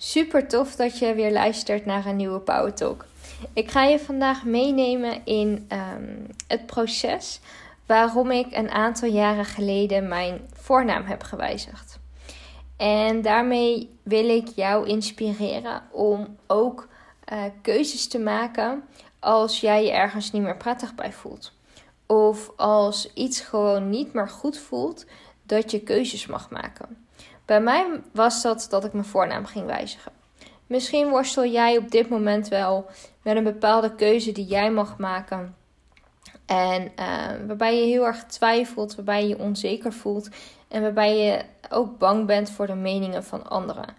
Super tof dat je weer luistert naar een nieuwe Power Talk. Ik ga je vandaag meenemen in ehm, het proces waarom ik een aantal jaren geleden mijn voornaam heb gewijzigd. En daarmee wil ik jou inspireren om ook uh, keuzes te maken als jij je ergens niet meer prettig bij voelt. Of als iets gewoon niet meer goed voelt, dat je keuzes mag maken. Bij mij was dat dat ik mijn voornaam ging wijzigen. Misschien worstel jij op dit moment wel met een bepaalde keuze die jij mag maken. En uh, waarbij je heel erg twijfelt, waarbij je je onzeker voelt en waarbij je ook bang bent voor de meningen van anderen.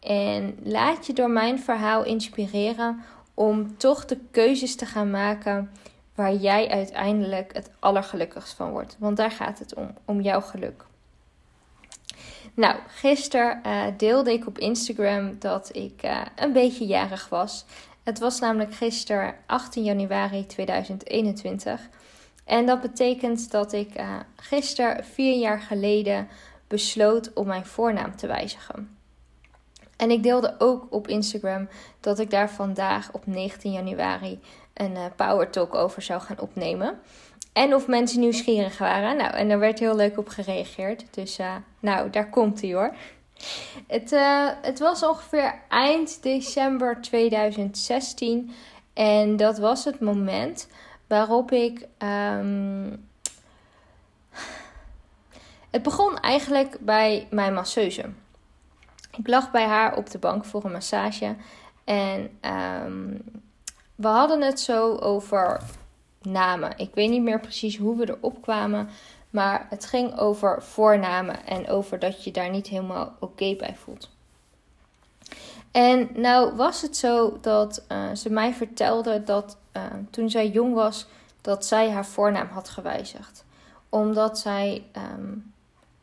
En laat je door mijn verhaal inspireren om toch de keuzes te gaan maken waar jij uiteindelijk het allergelukkigst van wordt. Want daar gaat het om, om jouw geluk. Nou, gisteren uh, deelde ik op Instagram dat ik uh, een beetje jarig was. Het was namelijk gisteren 18 januari 2021. En dat betekent dat ik uh, gisteren, vier jaar geleden, besloot om mijn voornaam te wijzigen. En ik deelde ook op Instagram dat ik daar vandaag op 19 januari een Power Talk over zou gaan opnemen. En of mensen nieuwsgierig waren. Nou, en daar werd heel leuk op gereageerd. Dus uh, nou, daar komt hij hoor. Het, uh, het was ongeveer eind december 2016. En dat was het moment waarop ik. Um... Het begon eigenlijk bij mijn masseuse. Ik lag bij haar op de bank voor een massage. En um, we hadden het zo over namen. Ik weet niet meer precies hoe we erop kwamen. Maar het ging over voornamen en over dat je daar niet helemaal oké bij voelt. En nou was het zo dat uh, ze mij vertelde dat uh, toen zij jong was, dat zij haar voornaam had gewijzigd. Omdat zij um,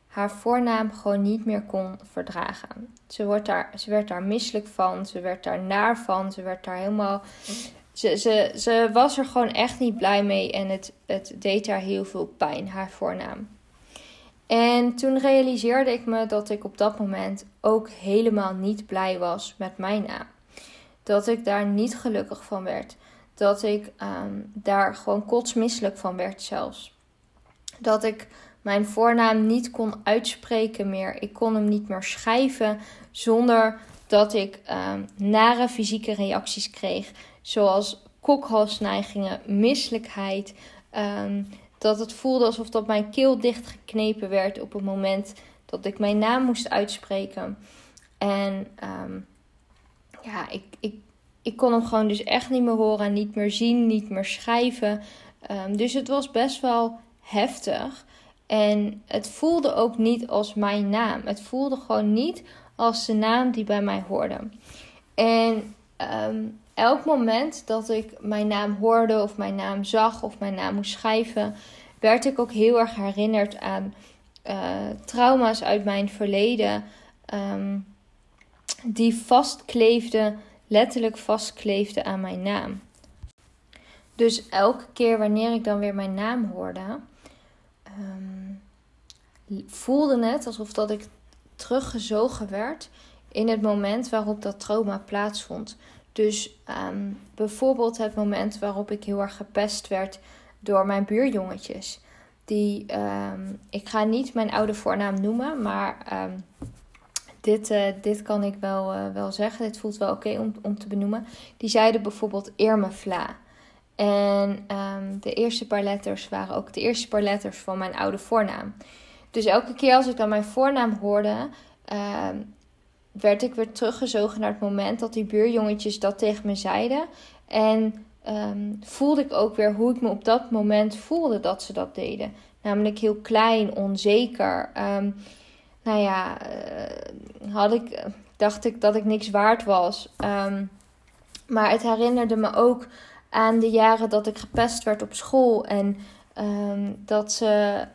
haar voornaam gewoon niet meer kon verdragen. Ze, wordt daar, ze werd daar misselijk van, ze werd daar naar van, ze werd daar helemaal ze, ze, ze was er gewoon echt niet blij mee en het, het deed haar heel veel pijn, haar voornaam. En toen realiseerde ik me dat ik op dat moment ook helemaal niet blij was met mijn naam. Dat ik daar niet gelukkig van werd. Dat ik um, daar gewoon kotsmisselijk van werd zelfs. Dat ik mijn voornaam niet kon uitspreken meer. Ik kon hem niet meer schrijven zonder dat ik um, nare fysieke reacties kreeg zoals kokhalsneigingen, misselijkheid. Um, dat het voelde alsof dat mijn keel dichtgeknepen werd op het moment dat ik mijn naam moest uitspreken. En um, ja, ik, ik, ik kon hem gewoon dus echt niet meer horen, niet meer zien, niet meer schrijven. Um, dus het was best wel heftig. En het voelde ook niet als mijn naam. Het voelde gewoon niet als de naam die bij mij hoorde. En elk moment dat ik mijn naam hoorde of mijn naam zag of mijn naam moest schrijven, werd ik ook heel erg herinnerd aan uh, trauma's uit mijn verleden. Um, die vastkleefden, letterlijk vastkleefden aan mijn naam. Dus elke keer wanneer ik dan weer mijn naam hoorde, um, voelde het alsof dat ik teruggezogen werd in het moment waarop dat trauma plaatsvond. Dus um, bijvoorbeeld het moment waarop ik heel erg gepest werd door mijn buurjongetjes. Die, um, ik ga niet mijn oude voornaam noemen, maar um, dit, uh, dit kan ik wel, uh, wel zeggen. Dit voelt wel oké om, om te benoemen. Die zeiden bijvoorbeeld Irmefla. En de eerste paar letters waren ook de eerste paar letters van mijn oude voornaam. Dus elke keer als ik dan mijn voornaam hoorde, werd ik weer teruggezogen naar het moment dat die buurjongetjes dat tegen me zeiden. En um, voelde ik ook weer hoe ik me op dat moment voelde dat ze dat deden. Namelijk heel klein, onzeker. Um, nou ja, uh, had ik, dacht ik dat ik niks waard was. Um, maar het herinnerde me ook aan de jaren dat ik gepest werd op school. En dat ze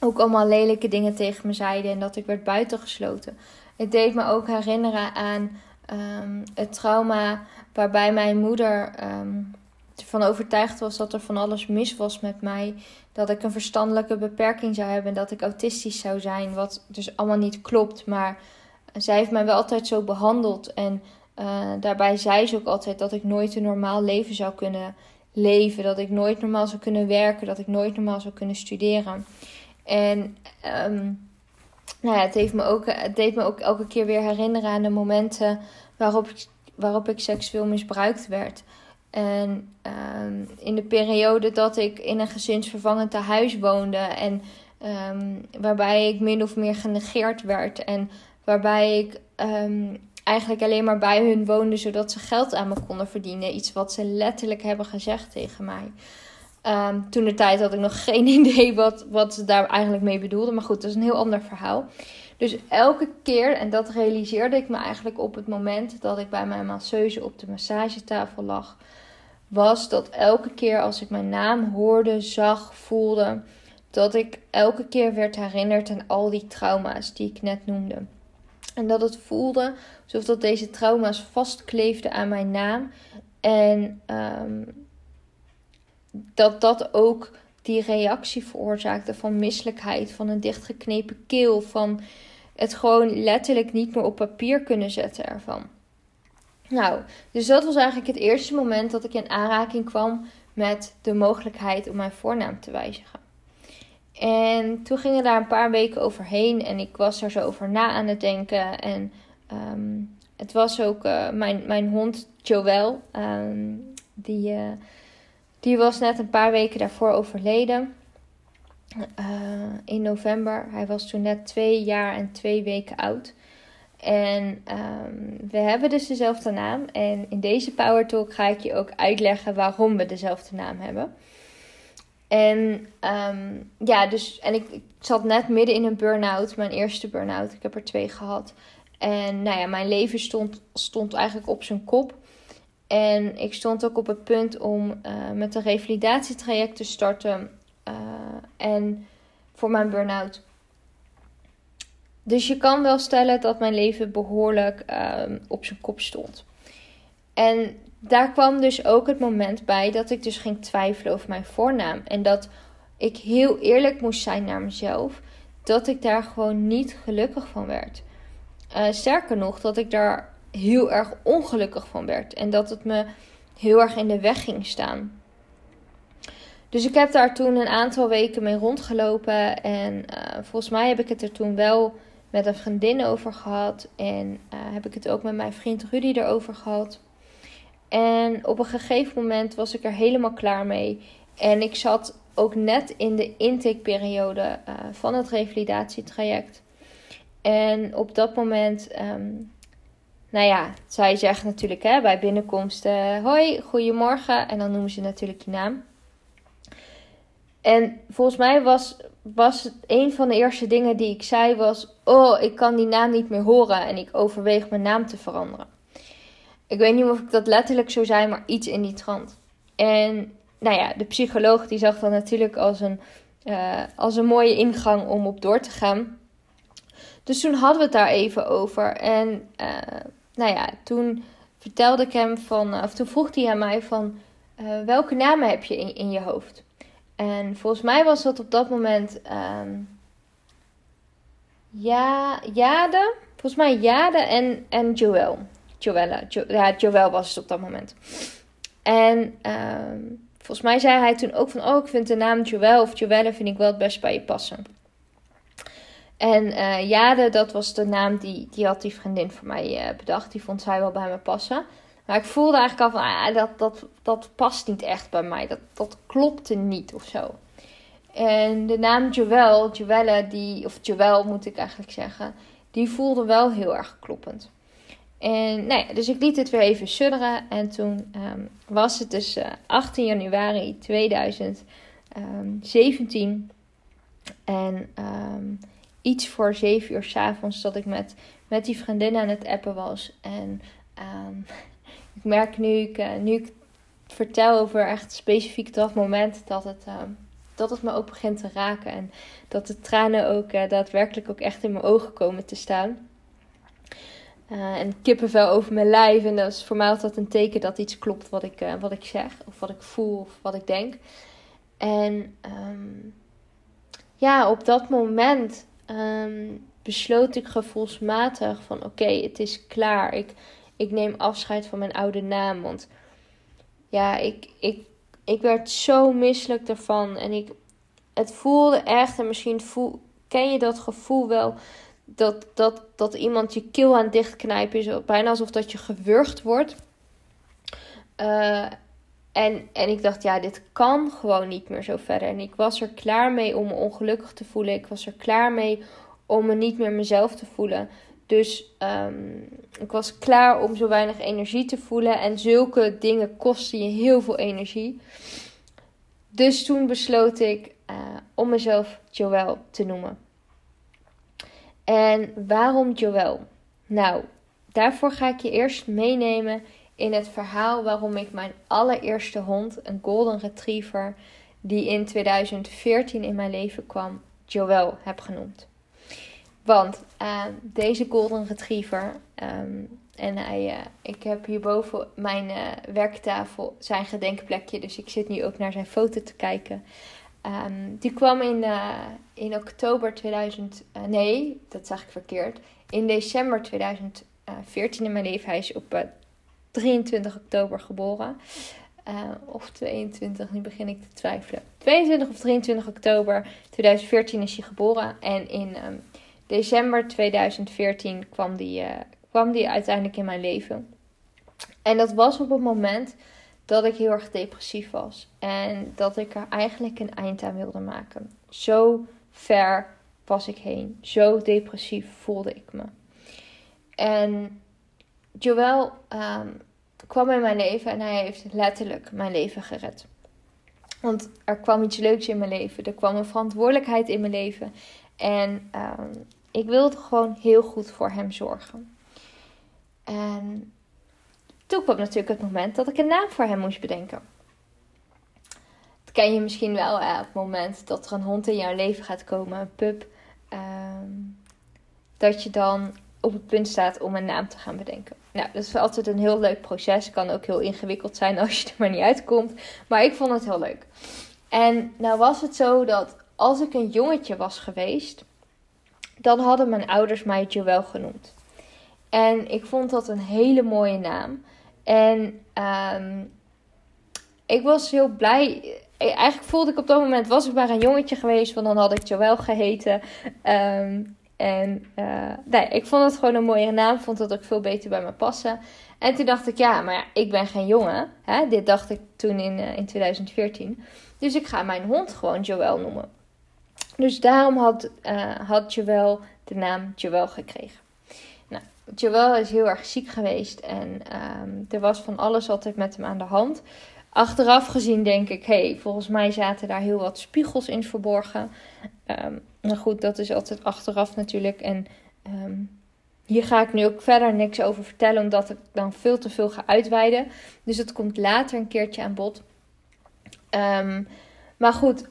ook allemaal lelijke dingen tegen me zeiden en dat ik werd buitengesloten. Het deed me ook herinneren aan um, het trauma waarbij mijn moeder um, ervan overtuigd was dat er van alles mis was met mij. Dat ik een verstandelijke beperking zou hebben en dat ik autistisch zou zijn. Wat dus allemaal niet klopt. Maar zij heeft mij wel altijd zo behandeld. En uh, daarbij zei ze ook altijd dat ik nooit een normaal leven zou kunnen leven. Dat ik nooit normaal zou kunnen werken. Dat ik nooit normaal zou kunnen studeren. En um, nou ja, het, heeft me ook, het deed me ook elke keer weer herinneren aan de momenten waarop ik, waarop ik seksueel misbruikt werd. En um, in de periode dat ik in een gezinsvervangend huis woonde en um, waarbij ik min of meer genegeerd werd en waarbij ik eigenlijk alleen maar bij hun woonde zodat ze geld aan me konden verdienen. Iets wat ze letterlijk hebben gezegd tegen mij. Um, toen de tijd had ik nog geen idee wat, wat ze daar eigenlijk mee bedoelden. Maar goed, dat is een heel ander verhaal. Dus elke keer, en dat realiseerde ik me eigenlijk op het moment dat ik bij mijn masseuse op de massagetafel lag, was dat elke keer als ik mijn naam hoorde, zag, voelde, dat ik elke keer werd herinnerd aan al die trauma's die ik net noemde. En dat het voelde alsof dat deze trauma's vastkleefden aan mijn naam. En um, dat dat ook die reactie veroorzaakte van misselijkheid, van een dichtgeknepen keel, van het gewoon letterlijk niet meer op papier kunnen zetten ervan. Nou, dus dat was eigenlijk het eerste moment dat ik in aanraking kwam met de mogelijkheid om mijn voornaam te wijzigen. En toen gingen daar een paar weken overheen en ik was er zo over na aan het denken. En um, het was ook uh, mijn, mijn hond Joël, um, die, uh, die was net een paar weken daarvoor overleden. Uh, in november. Hij was toen net twee jaar en twee weken oud. En um, we hebben dus dezelfde naam. En in deze Power Talk ga ik je ook uitleggen waarom we dezelfde naam hebben. En um, ja, dus en ik, ik, zat net midden in een burn-out, mijn eerste burn-out. Ik heb er twee gehad. En nou ja, mijn leven stond, stond eigenlijk op zijn kop. En ik stond ook op het punt om uh, met een revalidatietraject te starten. Uh, en voor mijn burn-out. Dus je kan wel stellen dat mijn leven behoorlijk uh, op zijn kop stond. En daar kwam dus ook het moment bij dat ik dus ging twijfelen over mijn voornaam. En dat ik heel eerlijk moest zijn naar mezelf. Dat ik daar gewoon niet gelukkig van werd. Uh, sterker nog, dat ik daar heel erg ongelukkig van werd. En dat het me heel erg in de weg ging staan. Dus ik heb daar toen een aantal weken mee rondgelopen. En uh, volgens mij heb ik het er toen wel met een vriendin over gehad. En uh, heb ik het ook met mijn vriend Rudy erover gehad. En op een gegeven moment was ik er helemaal klaar mee. En ik zat ook net in de intakeperiode uh, van het revalidatietraject. En op dat moment, um, nou ja, zij zegt natuurlijk hè, bij binnenkomst: Hoi, goedemorgen. En dan noemen ze natuurlijk je naam. En volgens mij was, was het een van de eerste dingen die ik zei: was, Oh, ik kan die naam niet meer horen en ik overweeg mijn naam te veranderen. Ik weet niet of ik dat letterlijk zou zijn, maar iets in die trant. En nou ja, de psycholoog die zag dat natuurlijk als een, uh, als een mooie ingang om op door te gaan. Dus toen hadden we het daar even over. En uh, nou ja, toen vertelde ik hem van, of toen vroeg hij aan mij van, uh, welke namen heb je in, in je hoofd? En volgens mij was dat op dat moment um, ja, Jade, volgens mij Jade en, en Joël. Joelle. Jo ja, Joël was het op dat moment. En um, volgens mij zei hij toen ook van... Oh, ik vind de naam Joël of Joelle vind ik wel het best bij je passen. En uh, Jade, dat was de naam die, die had die vriendin voor mij uh, bedacht. Die vond zij wel bij me passen. Maar ik voelde eigenlijk al van... Ah, dat, dat, dat past niet echt bij mij. Dat, dat klopte niet of zo. En de naam Joël, Joelle, die... Of Joël moet ik eigenlijk zeggen... Die voelde wel heel erg kloppend. En nou dus ik liet het weer even sudderen. En toen um, was het dus uh, 18 januari 2017. En um, iets voor 7 uur s avonds dat ik met, met die vriendin aan het appen was. En um, ik merk nu ik, uh, nu vertel over echt specifiek dat moment dat het, dat het me ook begint te raken. En dat de tranen ook uh, daadwerkelijk ook echt in mijn ogen komen te staan. Uh, en kippenvel over mijn lijf. En dat is voor mij altijd een teken dat iets klopt wat ik, wat ik zeg. Of wat ik voel of wat ik denk. En um, ja, op dat moment um, besloot ik gevoelsmatig van oké, het is klaar. Ik, ik neem afscheid van mijn oude naam. Want ja, ik, ik, ik werd zo misselijk ervan. En ik, het voelde echt, en misschien voel, ken je dat gevoel wel, dat, dat, dat iemand je keel aan dichtknijpen is. Bijna alsof dat je gewurgd wordt. Uh, en, en ik dacht, ja, dit kan gewoon niet meer zo verder. En ik was er klaar mee om me ongelukkig te voelen. Ik was er klaar mee om me niet meer mezelf te voelen. Dus um, ik was klaar om zo weinig energie te voelen. En zulke dingen kosten je heel veel energie. Dus toen besloot ik uh, om mezelf Joël te noemen. En waarom Joël? Nou, daarvoor ga ik je eerst meenemen in het verhaal waarom ik mijn allereerste hond, een Golden Retriever, die in 2014 in mijn leven kwam, Joël heb genoemd. Want uh, deze Golden Retriever, um, en hij, uh, ik heb hierboven mijn uh, werktafel zijn gedenkplekje, dus ik zit nu ook naar zijn foto te kijken. Um, die kwam in, in oktober 2000, nee, dat zag ik verkeerd. In december 2014 in mijn leven. Hij is op 23 oktober geboren. Uh, of 22, nu begin ik te twijfelen. 22 of 23 oktober 2014 is hij geboren. En in um, december 2014 kwam die, uh, kwam die uiteindelijk in mijn leven. En dat was op het moment dat ik heel erg depressief was. En dat ik er eigenlijk een eind aan wilde maken. Zo ver was ik heen. Zo depressief voelde ik me. En Joël um, kwam in mijn leven en hij heeft letterlijk mijn leven gered. Want er kwam iets leuks in mijn leven. Er kwam een verantwoordelijkheid in mijn leven. En um, ik wilde gewoon heel goed voor hem zorgen. En toen kwam natuurlijk het moment dat ik een naam voor hem moest bedenken. Dat ken je misschien wel op het moment dat er een hond in jouw leven gaat komen, een pup. Um, dat je dan op het punt staat om een naam te gaan bedenken. Nou, dat is altijd een heel leuk proces. Kan ook heel ingewikkeld zijn als je er maar niet uitkomt. Maar ik vond het heel leuk. En nou was het zo dat als ik een jongetje was geweest, dan hadden mijn ouders mij Joël genoemd. En ik vond dat een hele mooie naam. En um, ik was heel blij. Eigenlijk voelde ik op dat moment, was ik maar een jongetje geweest, want dan had ik Joël geheten. Um, en uh, nee, ik vond het gewoon een mooie naam. Vond dat ook veel beter bij me passen. En toen dacht ik, ja, maar ik ben geen jongen. Hè? Dit dacht ik toen in, uh, in 2014. Dus ik ga mijn hond gewoon Joël noemen. Dus daarom had, uh, had Joël de naam Joël gekregen. Nou, Joël is heel erg ziek geweest. En um, er was van alles altijd met hem aan de hand. Achteraf gezien denk ik, hé, hey, volgens mij zaten daar heel wat spiegels in verborgen. Um, nou goed, dat is altijd achteraf natuurlijk. En um, hier ga ik nu ook verder niks over vertellen, omdat ik dan veel te veel ga uitweiden. Dus het komt later een keertje aan bod. Um, maar goed,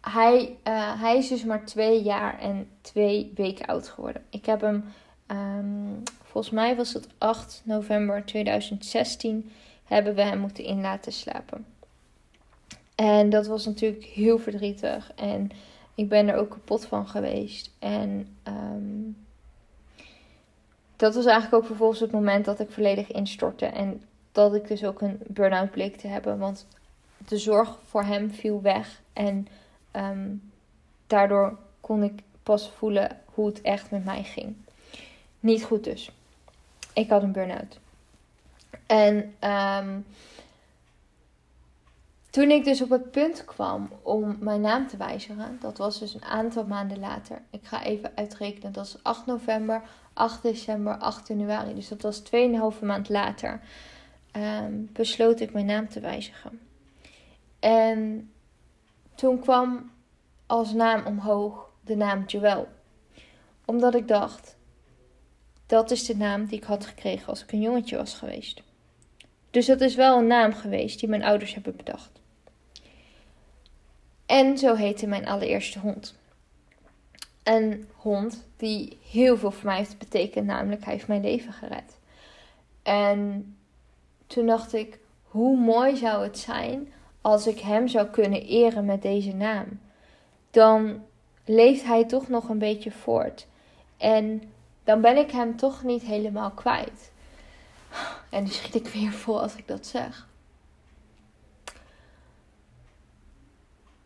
hij, uh, hij is dus maar twee jaar en twee weken oud geworden. Ik heb hem, um, volgens mij was het 8 november 2016, hebben we hem moeten in laten slapen. En dat was natuurlijk heel verdrietig. En ik ben er ook kapot van geweest. En um, dat was eigenlijk ook vervolgens het moment dat ik volledig instortte. En dat ik dus ook een burn-out bleek te hebben. Want de zorg voor hem viel weg. En um, daardoor kon ik pas voelen hoe het echt met mij ging. Niet goed dus. Ik had een burn-out. En um, toen ik dus op het punt kwam om mijn naam te wijzigen, dat was dus een aantal maanden later. Ik ga even uitrekenen, dat is 8 november, 8 december, 8 januari. Dus dat was 2,5 maand later. Um, besloot ik mijn naam te wijzigen. En toen kwam als naam omhoog de naam Joël. Omdat ik dacht, dat is de naam die ik had gekregen als ik een jongetje was geweest. Dus dat is wel een naam geweest die mijn ouders hebben bedacht. En zo heette mijn allereerste hond. Een hond die heel veel voor mij heeft betekend, namelijk hij heeft mijn leven gered. En toen dacht ik, hoe mooi zou het zijn als ik hem zou kunnen eren met deze naam. Dan leeft hij toch nog een beetje voort. En dan ben ik hem toch niet helemaal kwijt. En nu schiet ik weer vol als ik dat zeg.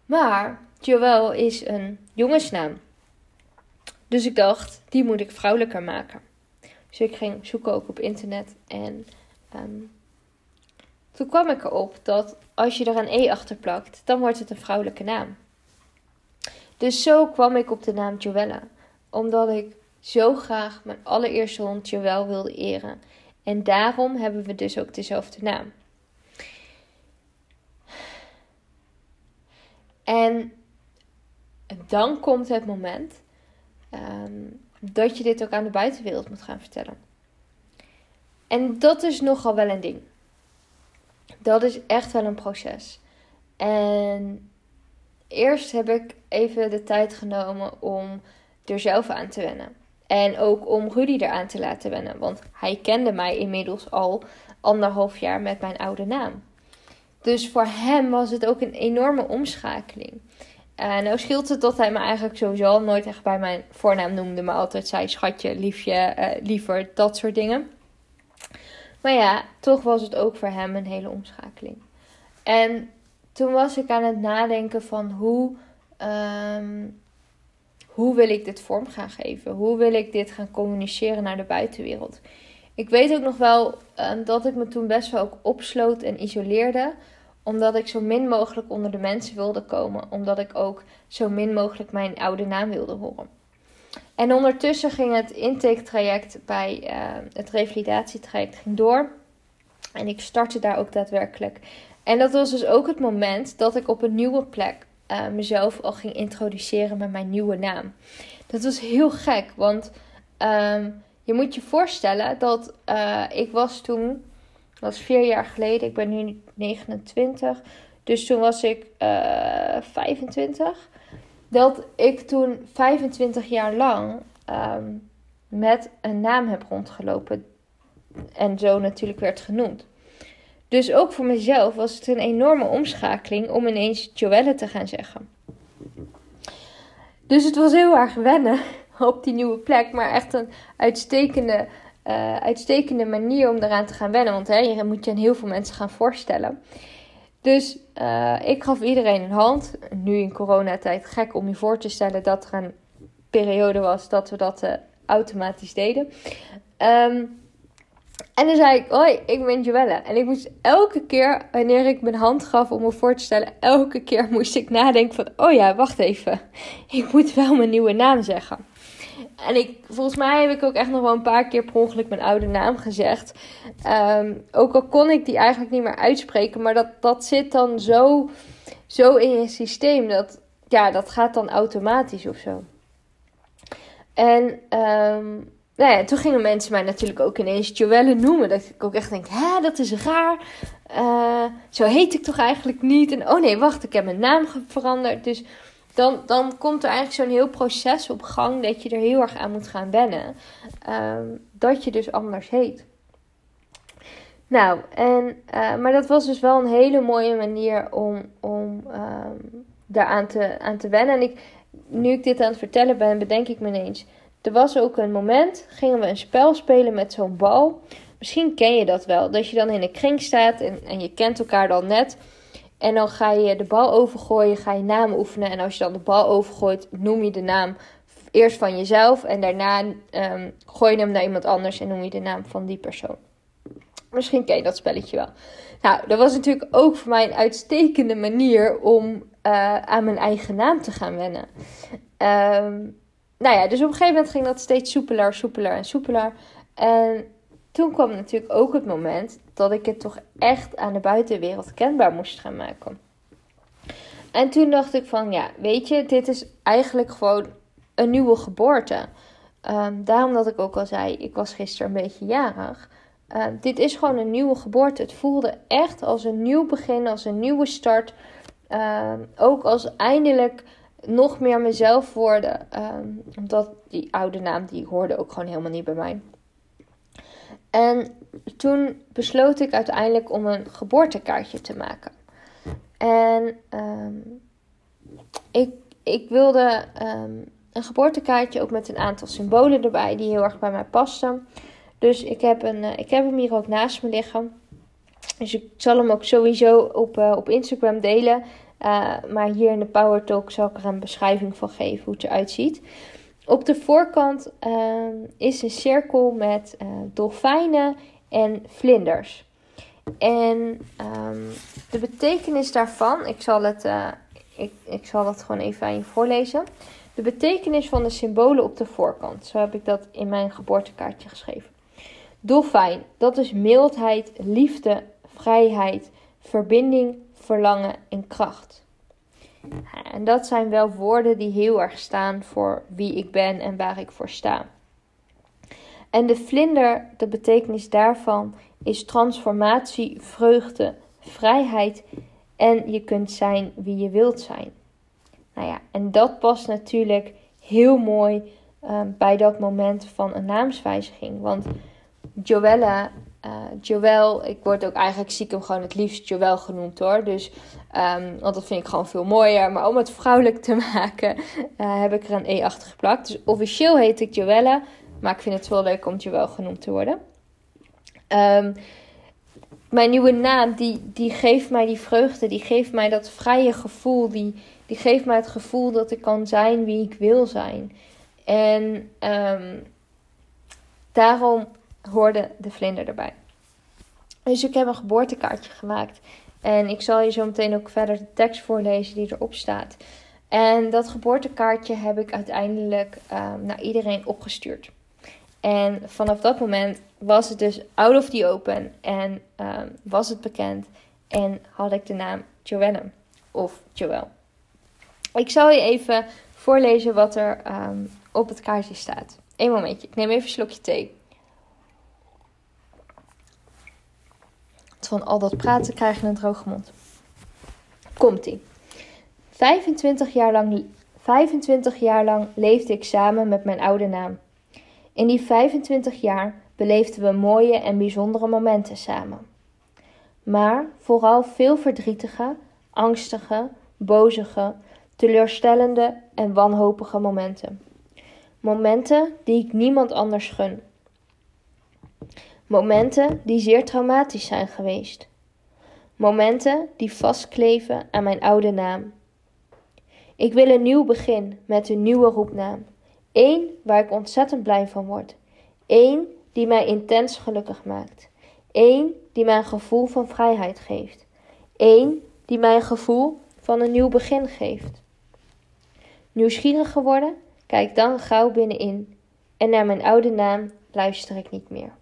Maar Joël is een jongensnaam. Dus ik dacht, die moet ik vrouwelijker maken. Dus ik ging zoeken ook op internet. En ehm, toen kwam ik erop dat als je er een E achter plakt, dan wordt het een vrouwelijke naam. Dus zo kwam ik op de naam Joella. Omdat ik zo graag mijn allereerste hond Joël wilde eren. En daarom hebben we dus ook dezelfde naam. En dan komt het moment Ehm, dat je dit ook aan de buitenwereld moet gaan vertellen. En dat is nogal wel een ding. Dat is echt wel een proces. En eerst heb ik even de tijd genomen om er zelf aan te wennen. En ook om Rudy eraan te laten wennen. Want hij kende mij inmiddels al anderhalf jaar met mijn oude naam. Dus voor hem was het ook een enorme omschakeling. Uh, nou scheelt het dat hij me eigenlijk sowieso al nooit echt bij mijn voornaam noemde. Maar altijd zei schatje, liefje, uh, liever, dat soort dingen. Maar ja, toch was het ook voor hem een hele omschakeling. En toen was ik aan het nadenken van hoe, ehm, hoe wil ik dit vorm gaan geven? Hoe wil ik dit gaan communiceren naar de buitenwereld? Ik weet ook nog wel ehm, dat ik me toen best wel ook opsloot en isoleerde omdat ik zo min mogelijk onder de mensen wilde komen. Omdat ik ook zo min mogelijk mijn oude naam wilde horen. En ondertussen ging het intake-traject bij uh, het revalidatietraject ging door. En ik startte daar ook daadwerkelijk. En dat was dus ook het moment dat ik op een nieuwe plek uh, mezelf al ging introduceren met mijn nieuwe naam. Dat was heel gek, want je moet je voorstellen dat uh, ik was toen dat is vier jaar geleden. Ik ben nu 29. Dus toen was ik uh, eh, 25. Dat ik toen 25 jaar lang ehm, met een naam heb rondgelopen. En zo natuurlijk werd genoemd. Dus ook voor mezelf was het een enorme omschakeling om ineens Joelle te gaan zeggen. Dus het was heel erg wennen op die nieuwe plek. Maar echt een uitstekende uh, uitstekende manier om eraan te gaan wennen. Want hè, je moet je aan heel veel mensen gaan voorstellen. Dus uh, ik gaf iedereen een hand. Nu in coronatijd gek om je voor te stellen dat er een periode was dat we dat uh, automatisch deden. Um, en dan zei ik, hoi, ik ben Joelle. En ik moest elke keer, wanneer ik mijn hand gaf om me voor te stellen, elke keer moest ik nadenken van, oh ja, wacht even. Ik moet wel mijn nieuwe naam zeggen. En ik, volgens mij heb ik ook echt nog wel een paar keer per ongeluk mijn oude naam gezegd. Ehm, ook al kon ik die eigenlijk niet meer uitspreken. Maar dat, dat zit dan zo, zo in je systeem. Dat, ja, dat gaat dan automatisch of zo. En um, nou ja, toen gingen mensen mij natuurlijk ook ineens Joelle noemen. Dat ik ook echt denk, hè, dat is raar. Uh, zo heet ik toch eigenlijk niet. En oh nee, wacht, ik heb mijn naam veranderd. Dus dan, dan komt er eigenlijk zo'n heel proces op gang dat je er heel erg aan moet gaan wennen. Ehm, dat je dus anders heet. Nou, en, uh, maar dat was dus wel een hele mooie manier om, om um, daaraan te, aan te wennen. En ik, nu ik dit aan het vertellen ben, bedenk ik me ineens. Er was ook een moment, gingen we een spel spelen met zo'n bal. Misschien ken je dat wel, dat je dan in een kring staat en, en je kent elkaar dan net. En dan ga je de bal overgooien, ga je naam oefenen. En als je dan de bal overgooit, noem je de naam eerst van jezelf. En daarna um, gooi je hem naar iemand anders en noem je de naam van die persoon. Misschien ken je dat spelletje wel. Nou, dat was natuurlijk ook voor mij een uitstekende manier om uh, aan mijn eigen naam te gaan wennen. Um, nou ja, dus op een gegeven moment ging dat steeds soepeler, soepeler en soepeler. En toen kwam natuurlijk ook het moment dat ik het toch echt aan de buitenwereld kenbaar moest gaan maken. En toen dacht ik van, ja, weet je, dit is eigenlijk gewoon een nieuwe geboorte. Um, daarom dat ik ook al zei, ik was gisteren een beetje jarig. Uh, dit is gewoon een nieuwe geboorte. Het voelde echt als een nieuw begin, als een nieuwe start. Uh, ook als eindelijk nog meer mezelf worden. Um, omdat die oude naam, die hoorde ook gewoon helemaal niet bij mij. En toen besloot ik uiteindelijk om een geboortekaartje te maken. En um, ik, ik wilde um, een geboortekaartje, ook met een aantal symbolen erbij die heel erg bij mij pasten. Dus ik heb, een, ik heb hem hier ook naast me liggen. Dus ik zal hem ook sowieso op, op Instagram delen. maar hier in de Power Talk zal ik er een beschrijving van geven hoe het eruit ziet. Op de voorkant ehm, is een cirkel met dolfijnen en vlinders. En ehm, de betekenis daarvan, ik zal, het, uh, ik, ik zal het gewoon even aan je voorlezen. De betekenis van de symbolen op de voorkant. Zo heb ik dat in mijn geboortekaartje geschreven. Dolfijn, dat is mildheid, liefde, vrijheid, verbinding, verlangen en kracht. En dat zijn wel woorden die heel erg staan voor wie ik ben en waar ik voor sta. En de vlinder, de betekenis daarvan is transformatie, vreugde, vrijheid en je kunt zijn wie je wilt zijn. Nou ja, en dat past natuurlijk heel mooi uh, bij dat moment van een naamswijziging. Want Joella uh, Joël, ik word ook eigenlijk stiekem gewoon het liefst Joël genoemd hoor. Dus, um, want dat vind ik gewoon veel mooier. Maar om het vrouwelijk te maken, uh, heb ik er een E achter geplakt. Dus officieel heet ik Joelle, maar ik vind het wel leuk om Joël genoemd te worden. Um, mijn nieuwe naam, die, die geeft mij die vreugde, die geeft mij dat vrije gevoel, die, die geeft mij het gevoel dat ik kan zijn wie ik wil zijn. En um, daarom hoorde de vlinder erbij. Dus ik heb een geboortekaartje gemaakt. En ik zal je zo meteen ook verder de tekst voorlezen die erop staat. En dat geboortekaartje heb ik uiteindelijk um, naar iedereen opgestuurd. En vanaf dat moment was het dus out of the open en um, was het bekend. En had ik de naam Joelle of Joel. Ik zal je even voorlezen wat er um, op het kaartje staat. Eén momentje, ik neem even een slokje thee. van al dat praten krijg je een droge mond. Komt-ie. 25 jaar, lang, 25 jaar lang leefde ik samen met mijn oude naam. In die 25 jaar beleefden we mooie en bijzondere momenten samen. Maar vooral veel verdrietige, angstige, bozige, teleurstellende en wanhopige momenten. Momenten die ik niemand anders gun. Momenten die zeer traumatisch zijn geweest. Momenten die vastkleven aan mijn oude naam. Ik wil een nieuw begin met een nieuwe roepnaam. Eén waar ik ontzettend blij van word. Eén die mij intens gelukkig maakt. Eén die mij een gevoel van vrijheid geeft. Eén die mij een gevoel van een nieuw begin geeft. Nieuwsgierig geworden? Kijk dan gauw binnenin. En naar mijn oude naam luister ik niet meer.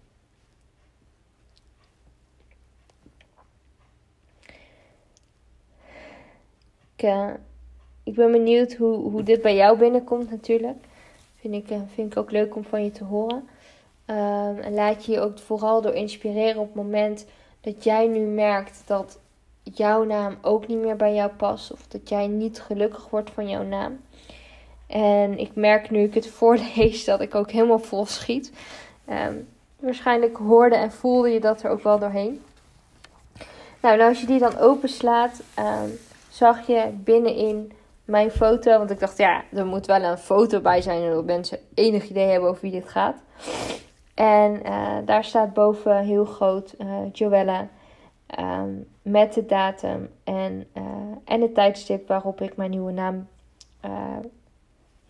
uh, ik ben benieuwd hoe, hoe dit bij jou binnenkomt natuurlijk. Vind ik, uh, vind ik ook leuk om van je te horen. Uh, en laat je je ook vooral door inspireren op het moment dat jij nu merkt dat jouw naam ook niet meer bij jou past. Of dat jij niet gelukkig wordt van jouw naam. En ik merk nu ik het voorlees dat ik ook helemaal vol schiet. Um, waarschijnlijk hoorde en voelde je dat er ook wel doorheen. Nou, nou als je die dan openslaat, um, zag je binnenin mijn foto. Want ik dacht, ja, er moet wel een foto bij zijn. Zodat mensen enig idee hebben over wie dit gaat. En uh, daar staat boven heel groot uh, Joella. Um, met de datum en, uh, en het tijdstip waarop ik mijn nieuwe naam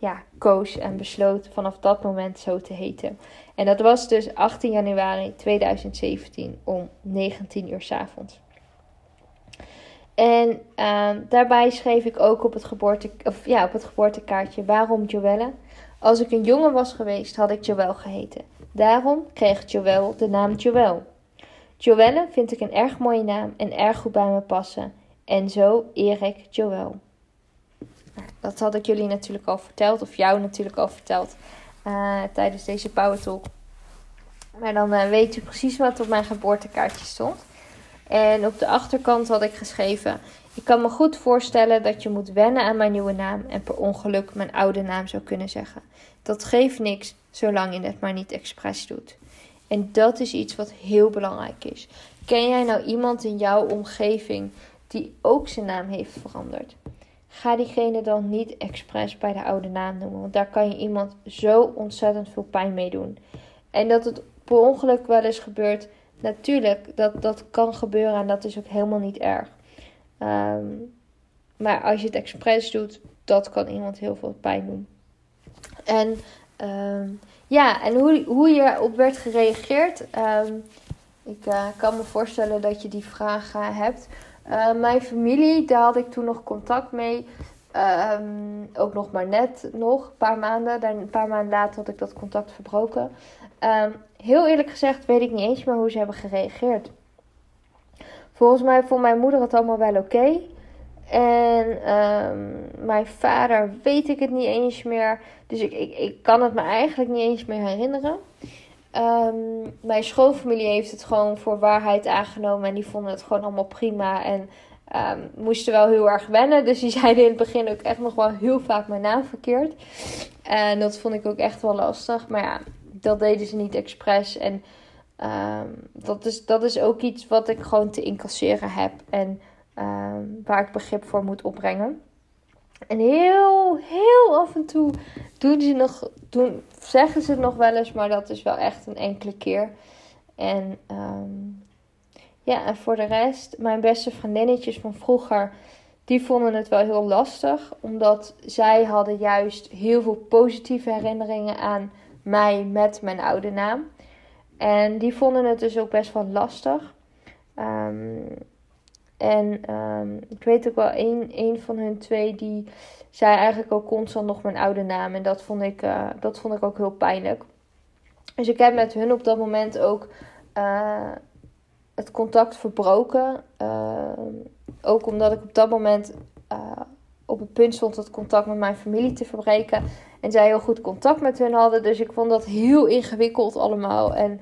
ja, koos en besloot vanaf dat moment zo te heten. En dat was dus 18 januari 2017 om 19 uur s avonds. En uh, daarbij schreef ik ook op het, geboorte, of, ja, op het geboortekaartje waarom Joelle. Als ik een jongen was geweest, had ik Joël geheten. Daarom kreeg Joël de naam Joël. Joelle vind ik een erg mooie naam en erg goed bij me passen. En zo eer ik Joël. Nou, dat had ik jullie natuurlijk al verteld, of jou natuurlijk al verteld, uh, tijdens deze Power Talk. Maar dan uh, weet je precies wat op mijn geboortekaartje stond. En op de achterkant had ik geschreven: Ik kan me goed voorstellen dat je moet wennen aan mijn nieuwe naam en per ongeluk mijn oude naam zou kunnen zeggen. Dat geeft niks, zolang je het maar niet expres doet. En dat is iets wat heel belangrijk is. Ken jij nou iemand in jouw omgeving die ook zijn naam heeft veranderd? ga diegene dan niet expres bij de oude naam noemen. Want daar kan je iemand zo ontzettend veel pijn mee doen. En dat het per ongeluk wel eens gebeurt, natuurlijk, dat, dat kan gebeuren en dat is ook helemaal niet erg. Ehm, maar als je het expres doet, dat kan iemand heel veel pijn doen. En ehm, ja, en hoe, hoe je op werd gereageerd. Ehm, ik uh, kan me voorstellen dat je die vraag uh, hebt. Mijn familie, daar had ik toen nog contact mee. Ook nog maar net nog, een paar maanden. Daar, een paar maanden later had ik dat contact verbroken. Heel eerlijk gezegd weet ik niet eens meer hoe ze hebben gereageerd. Volgens mij vond mijn moeder het allemaal wel oké. En um, mijn vader weet ik het niet eens meer. Dus ik, ik, ik kan het me eigenlijk niet eens meer herinneren. Um, mijn schoonfamilie heeft het gewoon voor waarheid aangenomen. En die vonden het gewoon allemaal prima. En um, moesten wel heel erg wennen. Dus die zeiden in het begin ook echt nog wel heel vaak mijn naam verkeerd. En dat vond ik ook echt wel lastig. Maar ja, dat deden ze niet expres. En um, dat, is, dat is ook iets wat ik gewoon te incasseren heb. En waar ik begrip voor moet opbrengen. En heel, heel af en toe doen ze nog, doen, zeggen ze het nog wel eens, maar dat is wel echt een enkele keer. En um, ja, en voor de rest, mijn beste vriendinnetjes van vroeger, die vonden het wel heel lastig. Omdat zij hadden juist heel veel positieve herinneringen aan mij met mijn oude naam. En die vonden het dus ook best wel lastig. Um, en um, ik weet ook wel, een, een van hun twee die zei eigenlijk ook constant nog mijn oude naam. En dat vond ik, uh, dat vond ik ook heel pijnlijk. Dus ik heb met hun op dat moment ook uh, het contact verbroken. Uh, ook omdat ik op dat moment op het punt stond het contact met mijn familie te verbreken. En zij heel goed contact met hun hadden. Dus ik vond dat heel ingewikkeld allemaal. En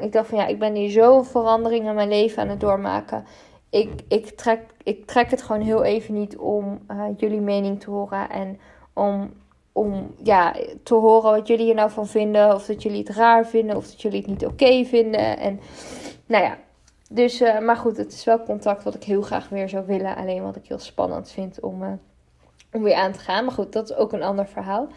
ik dacht van ja, ik ben hier zo'n verandering in mijn leven aan het doormaken ik, ik, trek, ik trek het gewoon heel even niet om uh, jullie mening te horen. En om, om ja, te horen wat jullie er nou van vinden. Of dat jullie het raar vinden. Of dat jullie het niet oké vinden. En nou ja. Dus, uh, maar goed, het is wel contact wat ik heel graag weer zou willen. Alleen wat ik heel spannend vind om, uh, om weer aan te gaan. Maar goed, dat is ook een ander verhaal.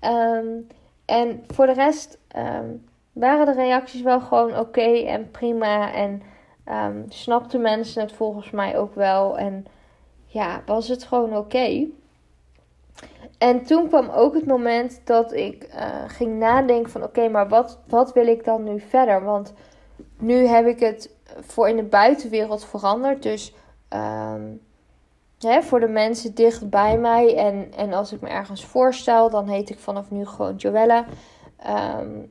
Um, en voor de rest um, waren de reacties wel gewoon oké en prima. En um, snapten mensen het volgens mij ook wel. En ja, was het gewoon oké. En toen kwam ook het moment dat ik uh, ging nadenken van oké, maar wat, wat wil ik dan nu verder? Want nu heb ik het voor in de buitenwereld veranderd. Dus um, voor de mensen dicht bij mij. En, en als ik me ergens voorstel, dan heet ik vanaf nu gewoon Joella. Um,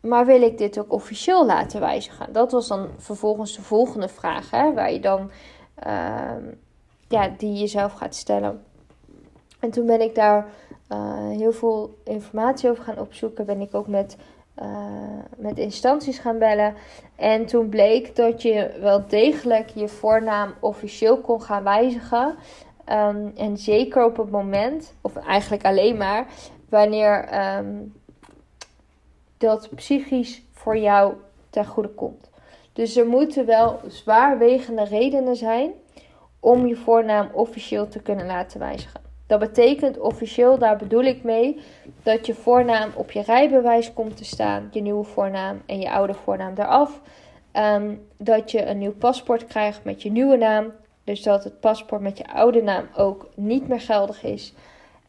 maar wil ik dit ook officieel laten wijzigen? Dat was dan vervolgens de volgende vraag, hè, waar je dan uh, ja, die jezelf gaat stellen. En toen ben ik daar uh, heel veel informatie over gaan opzoeken. Ben ik ook met, uh, met instanties gaan bellen. En toen bleek dat je wel degelijk je voornaam officieel kon gaan wijzigen. Um, en zeker op het moment, of eigenlijk alleen maar, wanneer um, dat psychisch voor jou ten goede komt. Dus er moeten wel zwaarwegende redenen zijn om je voornaam officieel te kunnen laten wijzigen. Dat betekent officieel, daar bedoel ik mee, dat je voornaam op je rijbewijs komt te staan, je nieuwe voornaam en je oude voornaam eraf. Um, dat je een nieuw paspoort krijgt met je nieuwe naam. Dus dat het paspoort met je oude naam ook niet meer geldig is.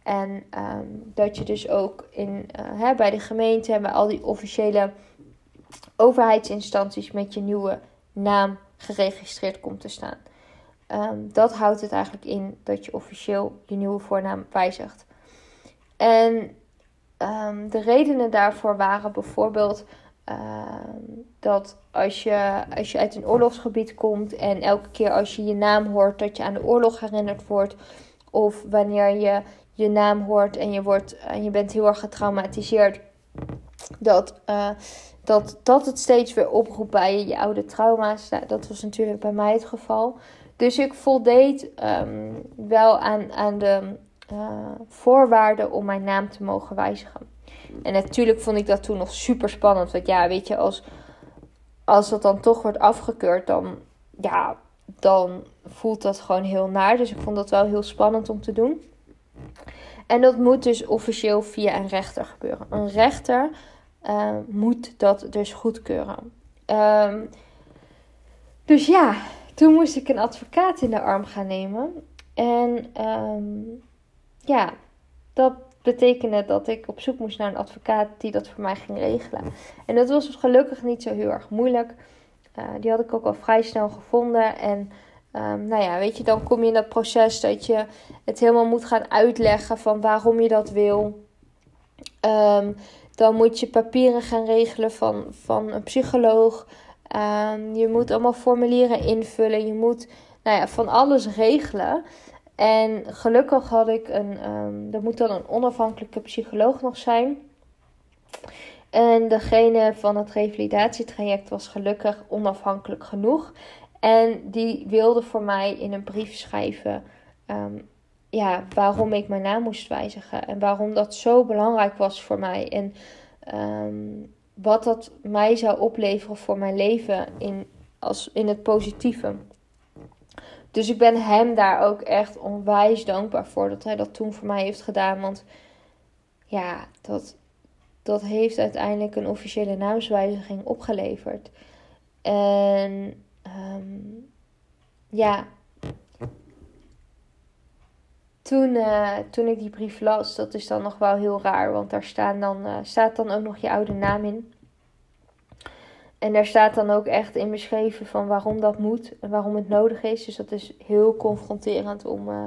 En um, dat je dus ook in, uh, hè, bij de gemeente en bij al die officiële overheidsinstanties met je nieuwe naam geregistreerd komt te staan. Um, dat houdt het eigenlijk in dat je officieel je nieuwe voornaam wijzigt. En um, de redenen daarvoor waren bijvoorbeeld dat als je, als je uit een oorlogsgebied komt en elke keer als je je naam hoort dat je aan de oorlog herinnerd wordt. Of wanneer je je naam hoort en je, wordt, en je bent heel erg getraumatiseerd, dat, uh, dat, dat het steeds weer oproept bij je, je oude trauma's. Nou, dat was natuurlijk bij mij het geval. Dus ik voldeed um, wel aan, aan de uh, voorwaarden om mijn naam te mogen wijzigen. En natuurlijk vond ik dat toen nog super spannend. Want ja, weet je, als, als dat dan toch wordt afgekeurd, dan, ja, dan voelt dat gewoon heel naar. Dus ik vond dat wel heel spannend om te doen. En dat moet dus officieel via een rechter gebeuren. Een rechter uh, moet dat dus goedkeuren. Um, dus ja, toen moest ik een advocaat in de arm gaan nemen. En um, ja, dat betekende dat ik op zoek moest naar een advocaat die dat voor mij ging regelen. En dat was gelukkig niet zo heel erg moeilijk. Uh, die had ik ook al vrij snel gevonden. En um, nou ja, weet je, dan kom je in dat proces dat je het helemaal moet gaan uitleggen van waarom je dat wil. Um, dan moet je papieren gaan regelen van, van een psycholoog. Um, je moet allemaal formulieren invullen. Je moet nou ja, van alles regelen. En gelukkig had ik een, um, er moet dan een onafhankelijke psycholoog nog zijn. En degene van het revalidatietraject was gelukkig onafhankelijk genoeg. En die wilde voor mij in een brief schrijven um, ja, waarom ik mijn naam moest wijzigen. En waarom dat zo belangrijk was voor mij. En wat dat mij zou opleveren voor mijn leven in, als, in het positieve. Dus ik ben hem daar ook echt onwijs dankbaar voor dat hij dat toen voor mij heeft gedaan. Want ja, dat, dat heeft uiteindelijk een officiële naamswijziging opgeleverd. En um, ja, toen, uh, toen ik die brief las, dat is dan nog wel heel raar. Want daar staan dan, uh, staat dan ook nog je oude naam in. En daar staat dan ook echt in beschreven van waarom dat moet en waarom het nodig is. Dus dat is heel confronterend om, uh,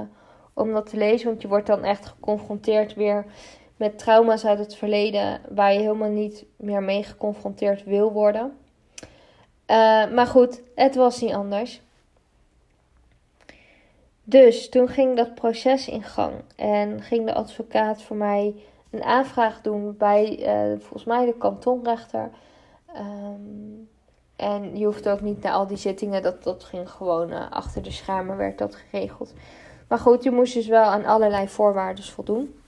om dat te lezen. Want je wordt dan echt geconfronteerd weer met trauma's uit het verleden waar je helemaal niet meer mee geconfronteerd wil worden. maar goed, het was niet anders. Dus toen ging dat proces in gang en ging de advocaat voor mij een aanvraag doen bij uh, volgens mij de kantonrechter. Um, en je hoeft ook niet naar al die zittingen, dat, dat ging gewoon uh, achter de schermen, werd dat geregeld. Maar goed, je moest dus wel aan allerlei voorwaarden voldoen.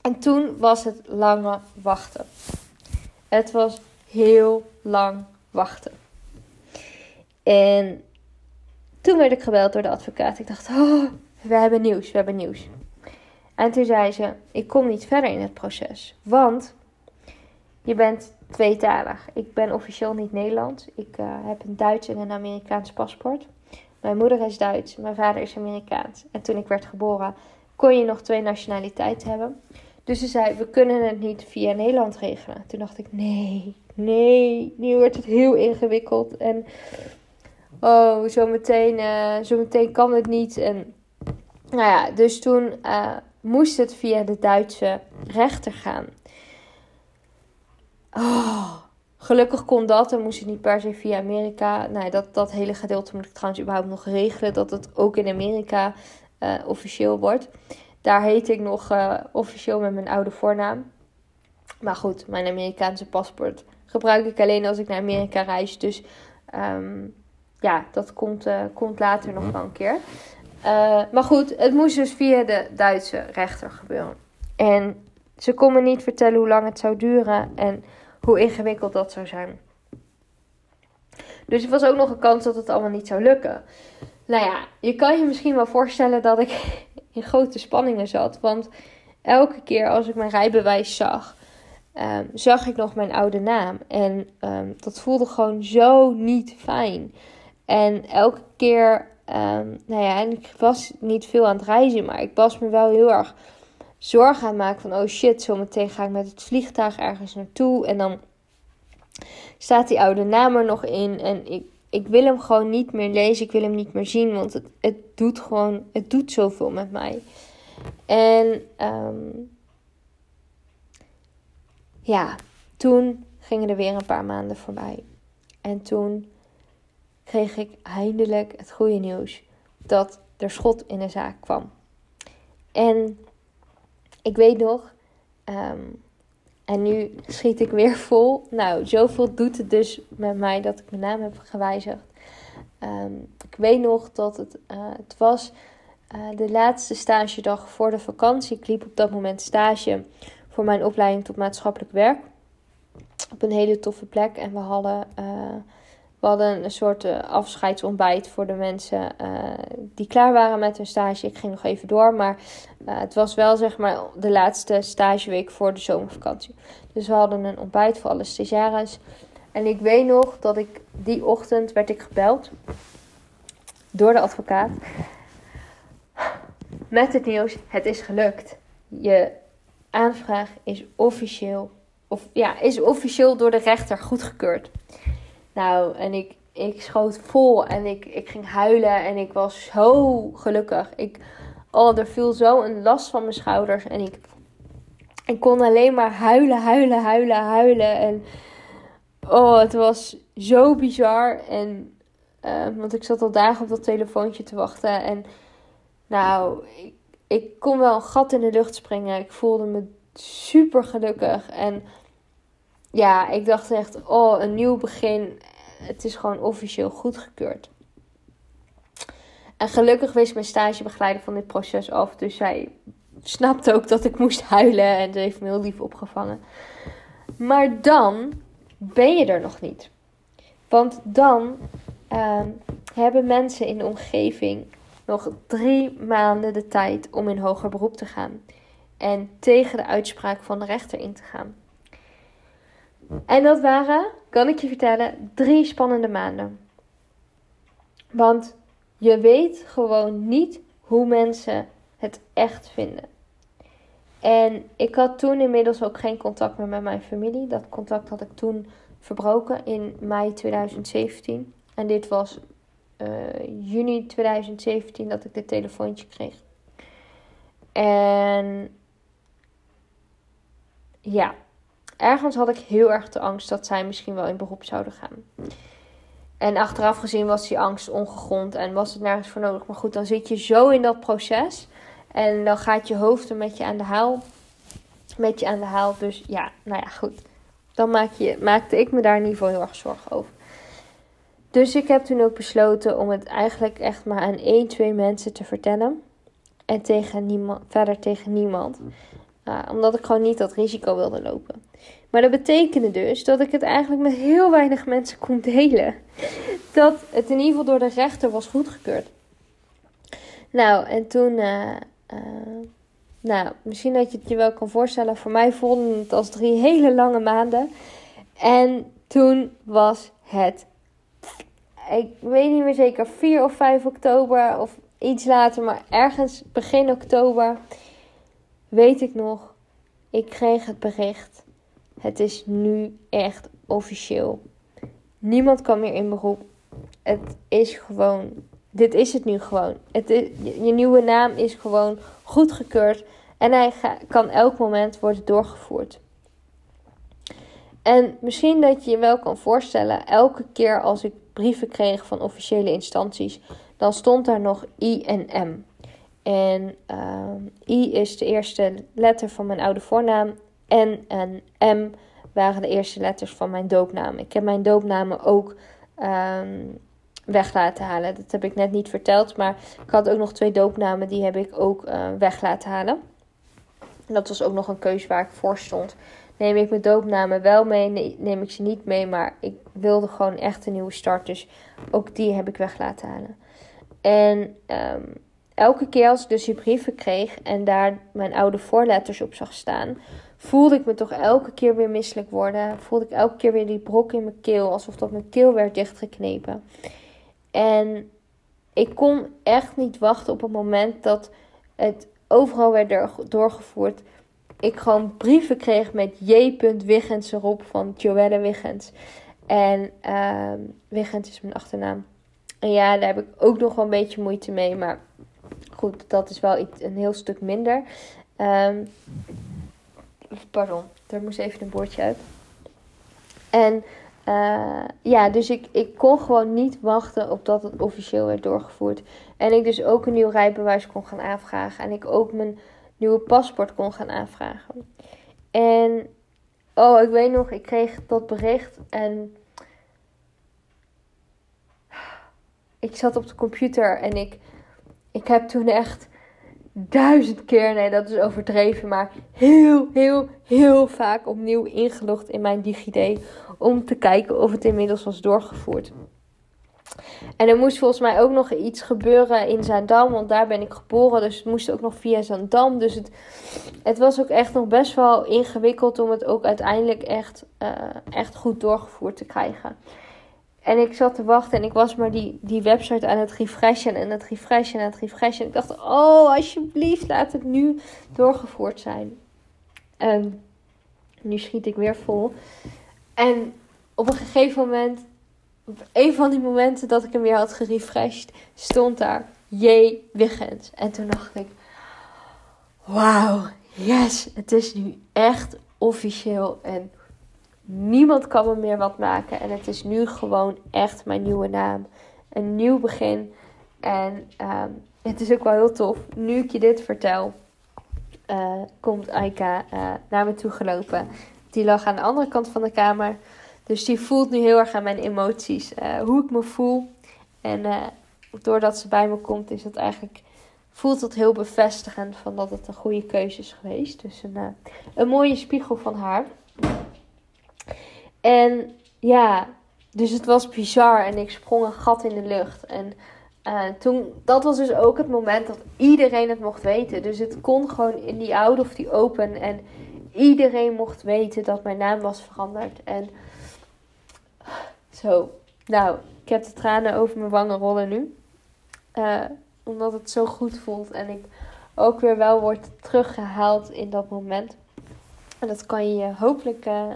En toen was het lange wachten. Het was heel lang wachten. En toen werd ik gebeld door de advocaat. Ik dacht, oh, we hebben nieuws, we hebben nieuws. En toen zei ze, ik kom niet verder in het proces. Want je bent tweetalig. Ik ben officieel niet Nederlands. Ik uh, heb een Duits en een Amerikaans paspoort. Mijn moeder is Duits, mijn vader is Amerikaans. En toen ik werd geboren, kon je nog twee nationaliteiten hebben. Dus ze zei, we kunnen het niet via Nederland regelen. Toen dacht ik, nee, nee, nu wordt het heel ingewikkeld. En oh, zometeen, uh, zometeen kan het niet. En nou ja, dus toen uh, moest het via de Duitse rechter gaan. Oh, gelukkig kon dat en moest het niet per se via Amerika. Nou, dat, dat hele gedeelte moet ik trouwens überhaupt nog regelen. Dat het ook in Amerika uh, officieel wordt. Daar heet ik nog officieel met mijn oude voornaam. Maar goed, mijn Amerikaanse paspoort gebruik ik alleen als ik naar Amerika reis. Dus um, ja, dat komt, uh, komt later nog wel een keer. Uh, maar goed, het moest dus via de Duitse rechter gebeuren. En ze kon me niet vertellen hoe lang het zou duren en hoe ingewikkeld dat zou zijn. Dus er was ook nog een kans dat het allemaal niet zou lukken. Nou ja, je kan je misschien wel voorstellen dat ik in grote spanningen zat. Want elke keer als ik mijn rijbewijs zag, um, zag ik nog mijn oude naam. En um, dat voelde gewoon zo niet fijn. En elke keer, um, nou ja, en ik was niet veel aan het reizen, maar ik was me wel heel erg zorgen aan het maken van, oh shit, zometeen ga ik met het vliegtuig ergens naartoe. En dan staat die oude naam er nog in en ik, ik wil hem gewoon niet meer lezen, ik wil hem niet meer zien, want het, het doet gewoon, het doet zoveel met mij. En um, ja, toen gingen er weer een paar maanden voorbij. En toen kreeg ik eindelijk het goede nieuws dat er schot in de zaak kwam. En ik weet nog, ehm, en nu schiet ik weer vol. Nou, zoveel doet het dus met mij dat ik mijn naam heb gewijzigd. Um, ik weet nog dat het, uh, het was uh, de laatste stagedag voor de vakantie. Ik liep op dat moment stage voor mijn opleiding tot maatschappelijk werk. Op een hele toffe plek. En we hadden uh, We hadden een soort uh, afscheidsontbijt voor de mensen uh, die klaar waren met hun stage. Ik ging nog even door, maar uh, het was wel zeg maar de laatste stageweek voor de zomervakantie. Dus we hadden een ontbijt voor alle stagiaires. En ik weet nog dat ik die ochtend werd ik gebeld door de advocaat met het nieuws: het is gelukt. Je aanvraag is officieel, of ja, is officieel door de rechter goedgekeurd. Nou, en ik, ik schoot vol en ik, ik ging huilen en ik was zo gelukkig. Ik, oh, er viel zo een last van mijn schouders en ik, ik kon alleen maar huilen, huilen, huilen, huilen. En oh, het was zo bizar. En, uh, want ik zat al dagen op dat telefoontje te wachten en nou, ik, ik kon wel een gat in de lucht springen. Ik voelde me super gelukkig. En ja, ik dacht echt, oh, een nieuw begin. Het is gewoon officieel goedgekeurd. En gelukkig wist mijn stagebegeleider van dit proces af. Dus zij snapte ook dat ik moest huilen. En ze heeft me heel lief opgevangen. Maar dan ben je er nog niet. Want dan uh, hebben mensen in de omgeving nog drie maanden de tijd om in hoger beroep te gaan. En tegen de uitspraak van de rechter in te gaan. En dat waren, kan ik je vertellen, drie spannende maanden. Want je weet gewoon niet hoe mensen het echt vinden. En ik had toen inmiddels ook geen contact meer met mijn familie. Dat contact had ik toen verbroken in mei 2017. En dit was uh, juni 2017 dat ik dit telefoontje kreeg. En ja, ergens had ik heel erg de angst dat zij misschien wel in beroep zouden gaan. En achteraf gezien was die angst ongegrond en was het nergens voor nodig. Maar goed, dan zit je zo in dat proces. En dan gaat je hoofd er met je aan de haal. Met je aan de haal. Dus ja, nou ja, goed. Dan je, maakte ik me daar ieder geval heel erg zorgen over. Dus ik heb toen ook besloten om het eigenlijk echt maar aan één, twee mensen te vertellen. En tegen niemand, verder tegen niemand. Omdat ik gewoon niet dat risico wilde lopen. Maar dat betekende dus dat ik het eigenlijk met heel weinig mensen kon delen. Dat het in ieder geval door de rechter was goedgekeurd. Nou, en toen. Uh, uh, nou, misschien dat je het je wel kan voorstellen. Voor mij voelde het als drie hele lange maanden. En toen was het ik weet niet meer zeker, 4 of 5 oktober of iets later, maar ergens begin oktober, weet ik nog, ik kreeg het bericht. Het is nu echt officieel. Niemand kan meer in beroep. Het is gewoon, dit is het nu gewoon. Het je nieuwe naam is gewoon goedgekeurd en hij kan elk moment worden doorgevoerd. En misschien dat je je wel kan voorstellen, elke keer als ik brieven kreeg van officiële instanties, dan stond daar nog I en M. En uh, I is de eerste letter van mijn oude voornaam. N en M waren de eerste letters van mijn doopnaam. Ik heb mijn doopnamen ook um, weg laten halen. Dat heb ik net niet verteld. Maar ik had ook nog twee doopnamen. Die heb ik ook uh, weg laten halen. En dat was ook nog een keuze waar ik voor stond neem ik mijn doopnamen wel mee, neem ik ze niet mee. Maar ik wilde gewoon echt een nieuwe start. Dus ook die heb ik weg laten halen. En um, elke keer als ik dus die brieven kreeg en daar mijn oude voorletters op zag staan, voelde ik me toch elke keer weer misselijk worden. Voelde ik elke keer weer die brok in mijn keel, alsof dat mijn keel werd dichtgeknepen. En ik kon echt niet wachten op het moment dat het overal werd doorgevoerd ik gewoon brieven kreeg met J. Wiggens erop van Joelle Wiggens. En uh, Wiggens is mijn achternaam. En ja, daar heb ik ook nog wel een beetje moeite mee. Maar goed, dat is wel iets, een heel stuk minder. Um, pardon, er moest even een boordje uit. En uh, ja, dus ik, ik kon gewoon niet wachten op dat het officieel werd doorgevoerd. En ik dus ook een nieuw rijbewijs kon gaan aanvragen. En ik ook mijn nieuwe paspoort kon gaan aanvragen. En oh, ik weet nog, ik kreeg dat bericht en ik zat op de computer en ik, ik heb toen echt duizend keer, nee dat is overdreven, maar heel, heel, heel vaak opnieuw ingelogd in mijn DigiD om te kijken of het inmiddels was doorgevoerd. En er moest volgens mij ook nog iets gebeuren in Zaandam, want daar ben ik geboren. Dus het moest ook nog via Zaandam. Dus het, het was ook echt nog best wel ingewikkeld om het ook uiteindelijk echt, uh, echt goed doorgevoerd te krijgen. En ik zat te wachten en ik was maar die, die website aan het refreshen en het refreshen en het refreshen. En ik dacht, oh, alsjeblieft, laat het nu doorgevoerd zijn. En nu schiet ik weer vol. En op een gegeven moment op een van die momenten dat ik hem weer had gerefreshed, stond daar J. Wiggens. En toen dacht ik, wauw, yes, het is nu echt officieel en niemand kan me meer wat maken. En het is nu gewoon echt mijn nieuwe naam. Een nieuw begin. En um, het is ook wel heel tof. Nu ik je dit vertel, uh, komt Aika uh, naar me toe gelopen. Die lag aan de andere kant van de kamer. Dus die voelt nu heel erg aan mijn emoties, uh, hoe ik me voel. En doordat ze bij me komt, is het eigenlijk, voelt het heel bevestigend van dat het een goede keuze is geweest. Dus een, een mooie spiegel van haar. En ja, dus het was bizar en ik sprong een gat in de lucht. En toen, dat was dus ook het moment dat iedereen het mocht weten. Dus het kon gewoon in die out of die open. En iedereen mocht weten dat mijn naam was veranderd. En zo, nou, ik heb de tranen over mijn wangen rollen nu. Uh, omdat het zo goed voelt en ik ook weer wel word teruggehaald in dat moment. En dat kan je hopelijk uh,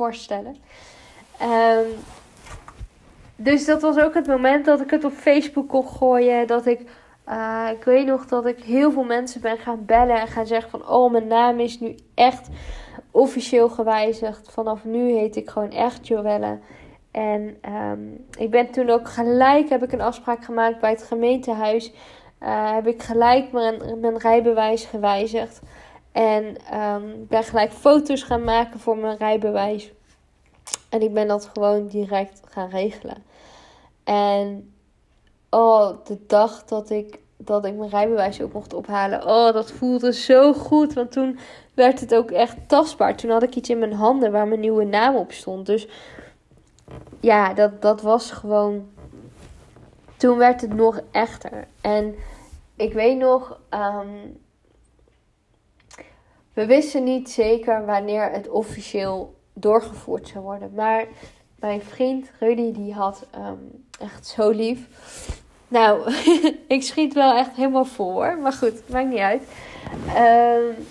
voorstellen. Um, dus dat was ook het moment dat ik het op Facebook kon gooien. Dat ik, uh, ik weet nog dat ik heel veel mensen ben gaan bellen en gaan zeggen van... Oh, mijn naam is nu echt officieel gewijzigd. Vanaf nu heet ik gewoon echt Joelle. En um, ik ben toen ook gelijk, heb ik een afspraak gemaakt bij het gemeentehuis. Uh, heb ik gelijk mijn, mijn rijbewijs gewijzigd. En um, ben gelijk foto's gaan maken voor mijn rijbewijs. En ik ben dat gewoon direct gaan regelen. En oh, de dag dat ik, dat ik mijn rijbewijs ook mocht ophalen. Oh, dat voelde zo goed. Want toen werd het ook echt tastbaar. Toen had ik iets in mijn handen waar mijn nieuwe naam op stond. Dus ja, dat, dat was gewoon. Toen werd het nog echter. En ik weet nog. Um, we wisten niet zeker wanneer het officieel doorgevoerd zou worden. Maar mijn vriend Rudy, die had um, echt zo lief. Nou, ik schiet wel echt helemaal vol. Maar goed, maakt niet uit. Um,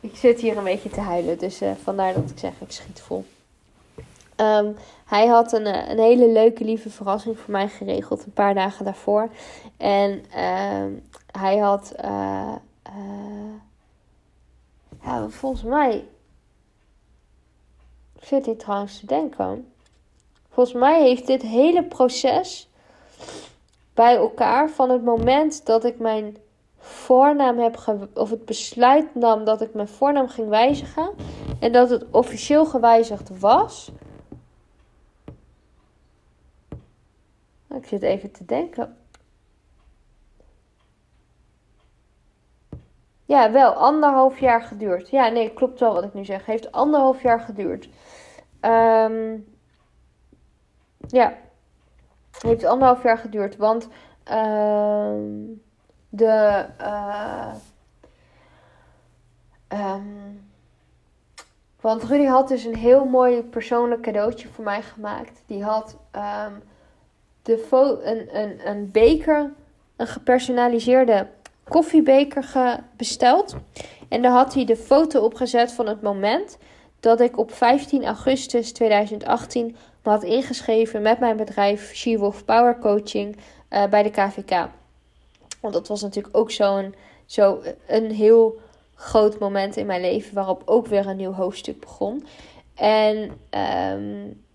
ik zit hier een beetje te huilen. Dus uh, vandaar dat ik zeg, ik schiet vol. Um, hij had een, eh, een hele leuke, lieve verrassing voor mij geregeld een paar dagen daarvoor. En hij had, uh, ja, volgens mij, zit hier trouwens te denken. Volgens mij heeft dit hele proces bij elkaar van het moment dat ik mijn voornaam heb of het besluit nam dat ik mijn voornaam ging wijzigen en dat het officieel gewijzigd was Ik zit even te denken. Ja, wel anderhalf jaar geduurd. Ja, nee, klopt wel wat ik nu zeg. Heeft anderhalf jaar geduurd. Um, ja, heeft anderhalf jaar geduurd. Want um, de. Uh, um, want Rudy had dus een heel mooi persoonlijk cadeautje voor mij gemaakt. Die had de een, een, een beker, een gepersonaliseerde koffiebeker besteld. En daar had hij de foto opgezet van het moment dat ik op 15 augustus 2018 me had ingeschreven met mijn bedrijf She-Wolf Power Coaching uh, bij de KVK. Want dat was natuurlijk ook zo'n zo een heel groot moment in mijn leven waarop ook weer een nieuw hoofdstuk begon. En um,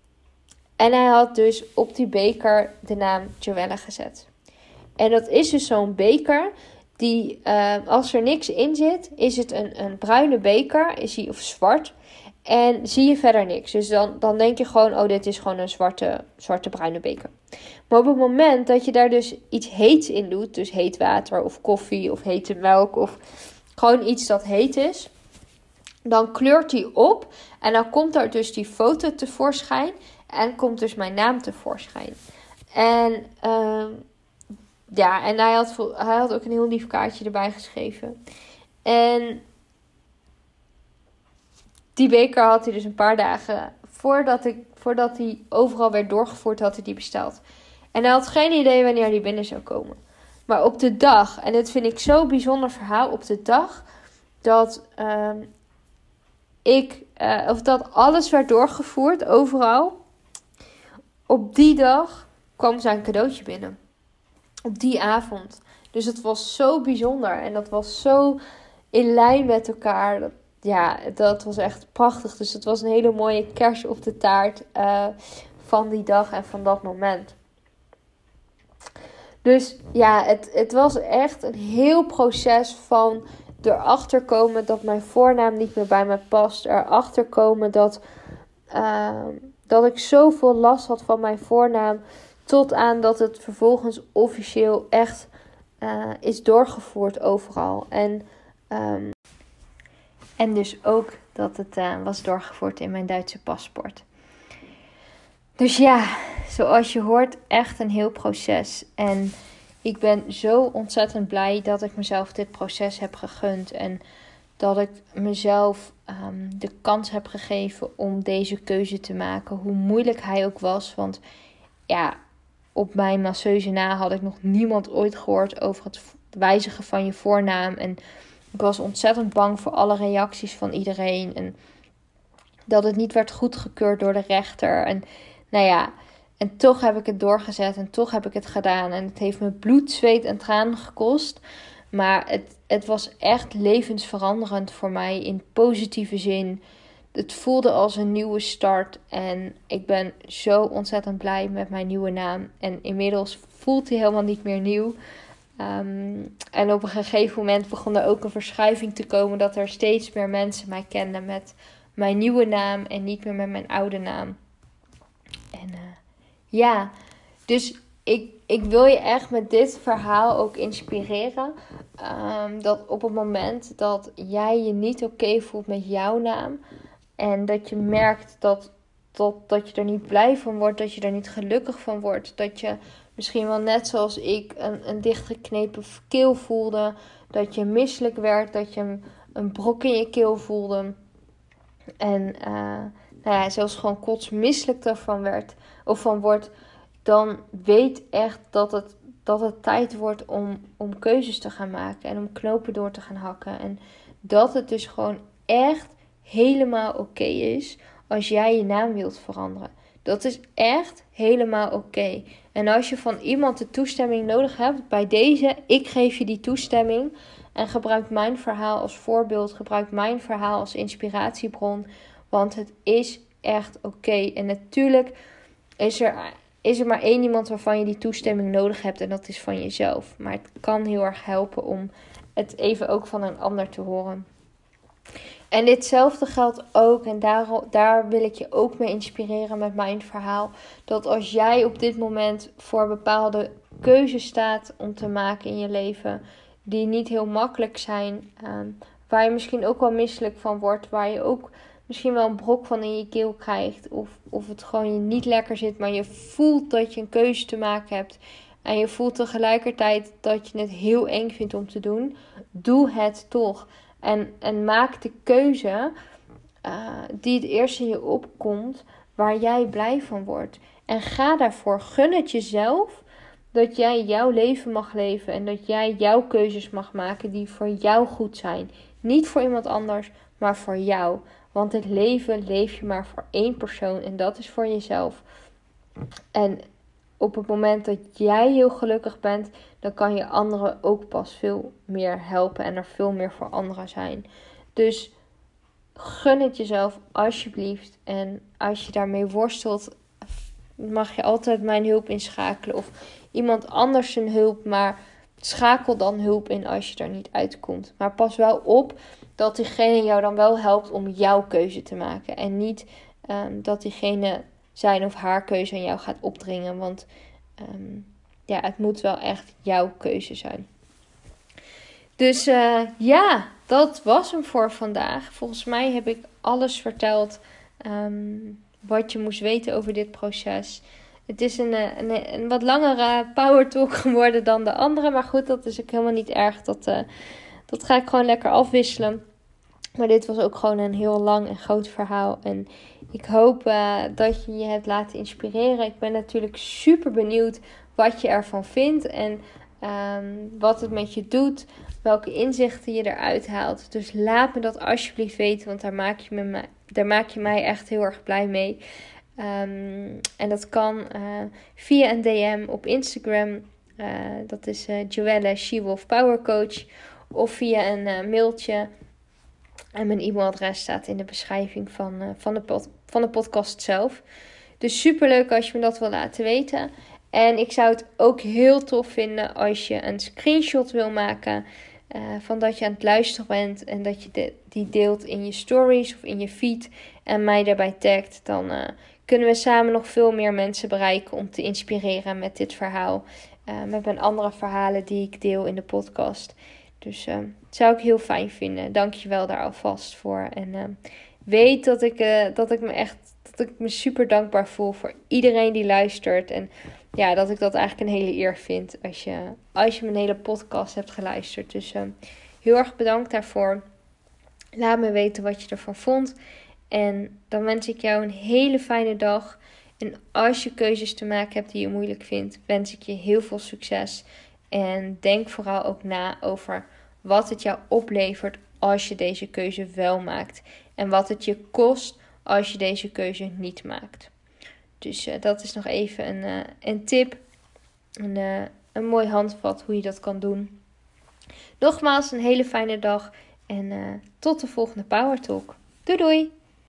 en hij had dus op die beker de naam Joelle gezet. En dat is dus zo'n beker die, uh, als er niks in zit, is het een, een bruine beker, is hij of zwart. En zie je verder niks. Dus dan, dan denk je gewoon, oh, dit is gewoon een zwarte, zwarte bruine beker. Maar op het moment dat je daar dus iets heets in doet, dus heet water of koffie of hete melk of gewoon iets dat heet is, dan kleurt die op en dan komt daar dus die foto tevoorschijn en komt dus mijn naam tevoorschijn. En uh, ja, en hij had, hij had ook een heel lief kaartje erbij geschreven. En die beker had hij dus een paar dagen voordat, ik, voordat hij overal werd doorgevoerd, had hij die besteld. En hij had geen idee wanneer die binnen zou komen. Maar op de dag, en dit vind ik zo'n bijzonder verhaal, op de dag dat uh, ik, uh, of dat alles werd doorgevoerd overal, op die dag kwam zijn cadeautje binnen. Op die avond. Dus het was zo bijzonder en dat was zo in lijn met elkaar. Ja, dat was echt prachtig. Dus het was een hele mooie kers op de taart uh, van die dag en van dat moment. Dus ja, het, het was echt een heel proces van erachter komen dat mijn voornaam niet meer bij me past. Erachter komen dat, uh, dat ik zoveel last had van mijn voornaam. Tot aan dat het vervolgens officieel echt uh, is doorgevoerd overal. En, um, en dus ook dat het uh, was doorgevoerd in mijn Duitse paspoort. Dus ja, zoals je hoort, echt een heel proces. En ik ben zo ontzettend blij dat ik mezelf dit proces heb gegund. En dat ik mezelf um, de kans heb gegeven om deze keuze te maken. Hoe moeilijk hij ook was. Want ja, op mijn masseuse na had ik nog niemand ooit gehoord over het wijzigen van je voornaam. En ik was ontzettend bang voor alle reacties van iedereen. En dat het niet werd goedgekeurd door de rechter. En nou ja, en toch heb ik het doorgezet en toch heb ik het gedaan. En het heeft me bloed, zweet en tranen gekost. Maar het, het was echt levensveranderend voor mij in positieve zin. Het voelde als een nieuwe start. En ik ben zo ontzettend blij met mijn nieuwe naam. En inmiddels voelt hij helemaal niet meer nieuw. Um, en op een gegeven moment begon er ook een verschuiving te komen dat er steeds meer mensen mij kenden met mijn nieuwe naam en niet meer met mijn oude naam. En uh, ja, dus ik, ik wil je echt met dit verhaal ook inspireren. Um, dat op het moment dat jij je niet oké voelt met jouw naam. En dat je merkt dat, dat, dat je er niet blij van wordt. Dat je er niet gelukkig van wordt. Dat je misschien wel net zoals ik een, een dichtgeknepen keel voelde. Dat je misselijk werd. Dat je een, brok in je keel voelde. En uh, nou ja, zelfs gewoon kotsmisselijk daarvan werd of van wordt, dan weet echt dat het, dat het tijd wordt om, om keuzes te gaan maken en om knopen door te gaan hakken. En dat het dus gewoon echt helemaal oké is als jij je naam wilt veranderen. Dat is echt helemaal oké. En als je van iemand de toestemming nodig hebt, bij deze, ik geef je die toestemming. En gebruik mijn verhaal als voorbeeld, gebruik mijn verhaal als inspiratiebron. Want het is echt oké. En natuurlijk is er, is er maar één iemand waarvan je die toestemming nodig hebt en dat is van jezelf. Maar het kan heel erg helpen om het even ook van een ander te horen. En ditzelfde geldt ook, en daar, daar wil ik je ook mee inspireren met mijn verhaal. Dat als jij op dit moment voor bepaalde keuzes staat om te maken in je leven, die niet heel makkelijk zijn, um, waar je misschien ook wel misselijk van wordt, waar je ook misschien wel een brok van in je keel krijgt. Of, of het gewoon je niet lekker zit, maar je voelt dat je een keuze te maken hebt. En je voelt tegelijkertijd dat je het heel eng vindt om te doen. Doe het toch. En, en maak de keuze uh, die het eerst in je opkomt, waar jij blij van wordt. En ga daarvoor. Gun het jezelf dat jij jouw leven mag leven en dat jij jouw keuzes mag maken die voor jou goed zijn. Niet voor iemand anders, maar voor jou. Want het leven leef je maar voor één persoon en dat is voor jezelf. En op het moment dat jij heel gelukkig bent, dan kan je anderen ook pas veel meer helpen en er veel meer voor anderen zijn. Dus gun het jezelf alsjeblieft. En als je daarmee worstelt, mag je altijd mijn hulp inschakelen of iemand anders zijn hulp. Maar schakel dan hulp in als je er niet uitkomt. Maar pas wel op dat diegene jou dan wel helpt om jouw keuze te maken. En niet um, dat diegene zijn of haar keuze aan jou gaat opdringen. Want ehm, ja, het moet wel echt jouw keuze zijn. Dus uh, ja, dat was hem voor vandaag. Volgens mij heb ik alles verteld um, wat je moest weten over dit proces. Het is een, eh, een, wat langere power talk geworden dan de andere. Maar goed, dat is ook helemaal niet erg. Dat, uh, dat ga ik gewoon lekker afwisselen. Maar dit was ook gewoon een heel lang en groot verhaal. En ik hoop uh, dat je je hebt laten inspireren. Ik ben natuurlijk super benieuwd wat je ervan vindt. En um, wat het met je doet. Welke inzichten je eruit haalt. Dus laat me dat alsjeblieft weten. Want daar maak je, me, daar maak je mij echt heel erg blij mee. Um, en dat kan uh, via een DM op Instagram. Uh, dat is Joelle She-Wolf Power Coach. Of via een mailtje en mijn e-mailadres staat in de beschrijving van, van, de pod, van de podcast zelf. Dus super leuk als je me dat wil laten weten. En ik zou het ook heel tof vinden als je een screenshot wil maken. Uh, van dat je aan het luisteren bent en dat je die deelt in je stories of in je feed. En mij daarbij tagt. Dan uh, kunnen we samen nog veel meer mensen bereiken om te inspireren met dit verhaal. met mijn andere verhalen die ik deel in de podcast. Dus uh, zou ik heel fijn vinden. Dank je wel daar alvast voor. En weet dat ik, uh, dat ik me echt dat ik me super dankbaar voel voor iedereen die luistert. En ja, dat ik dat eigenlijk een hele eer vind als je, als je mijn hele podcast hebt geluisterd. Dus heel erg bedankt daarvoor. Laat me weten wat je ervan vond. En dan wens ik jou een hele fijne dag. En als je keuzes te maken hebt die je moeilijk vindt, wens ik je heel veel succes. En denk vooral ook na over wat het jou oplevert als je deze keuze wel maakt. En wat het je kost als je deze keuze niet maakt. Dus uh, dat is nog even een, uh, een tip. Een, uh, een mooi handvat hoe je dat kan doen. Nogmaals een hele fijne dag. En tot de volgende Power Talk. Doei doei!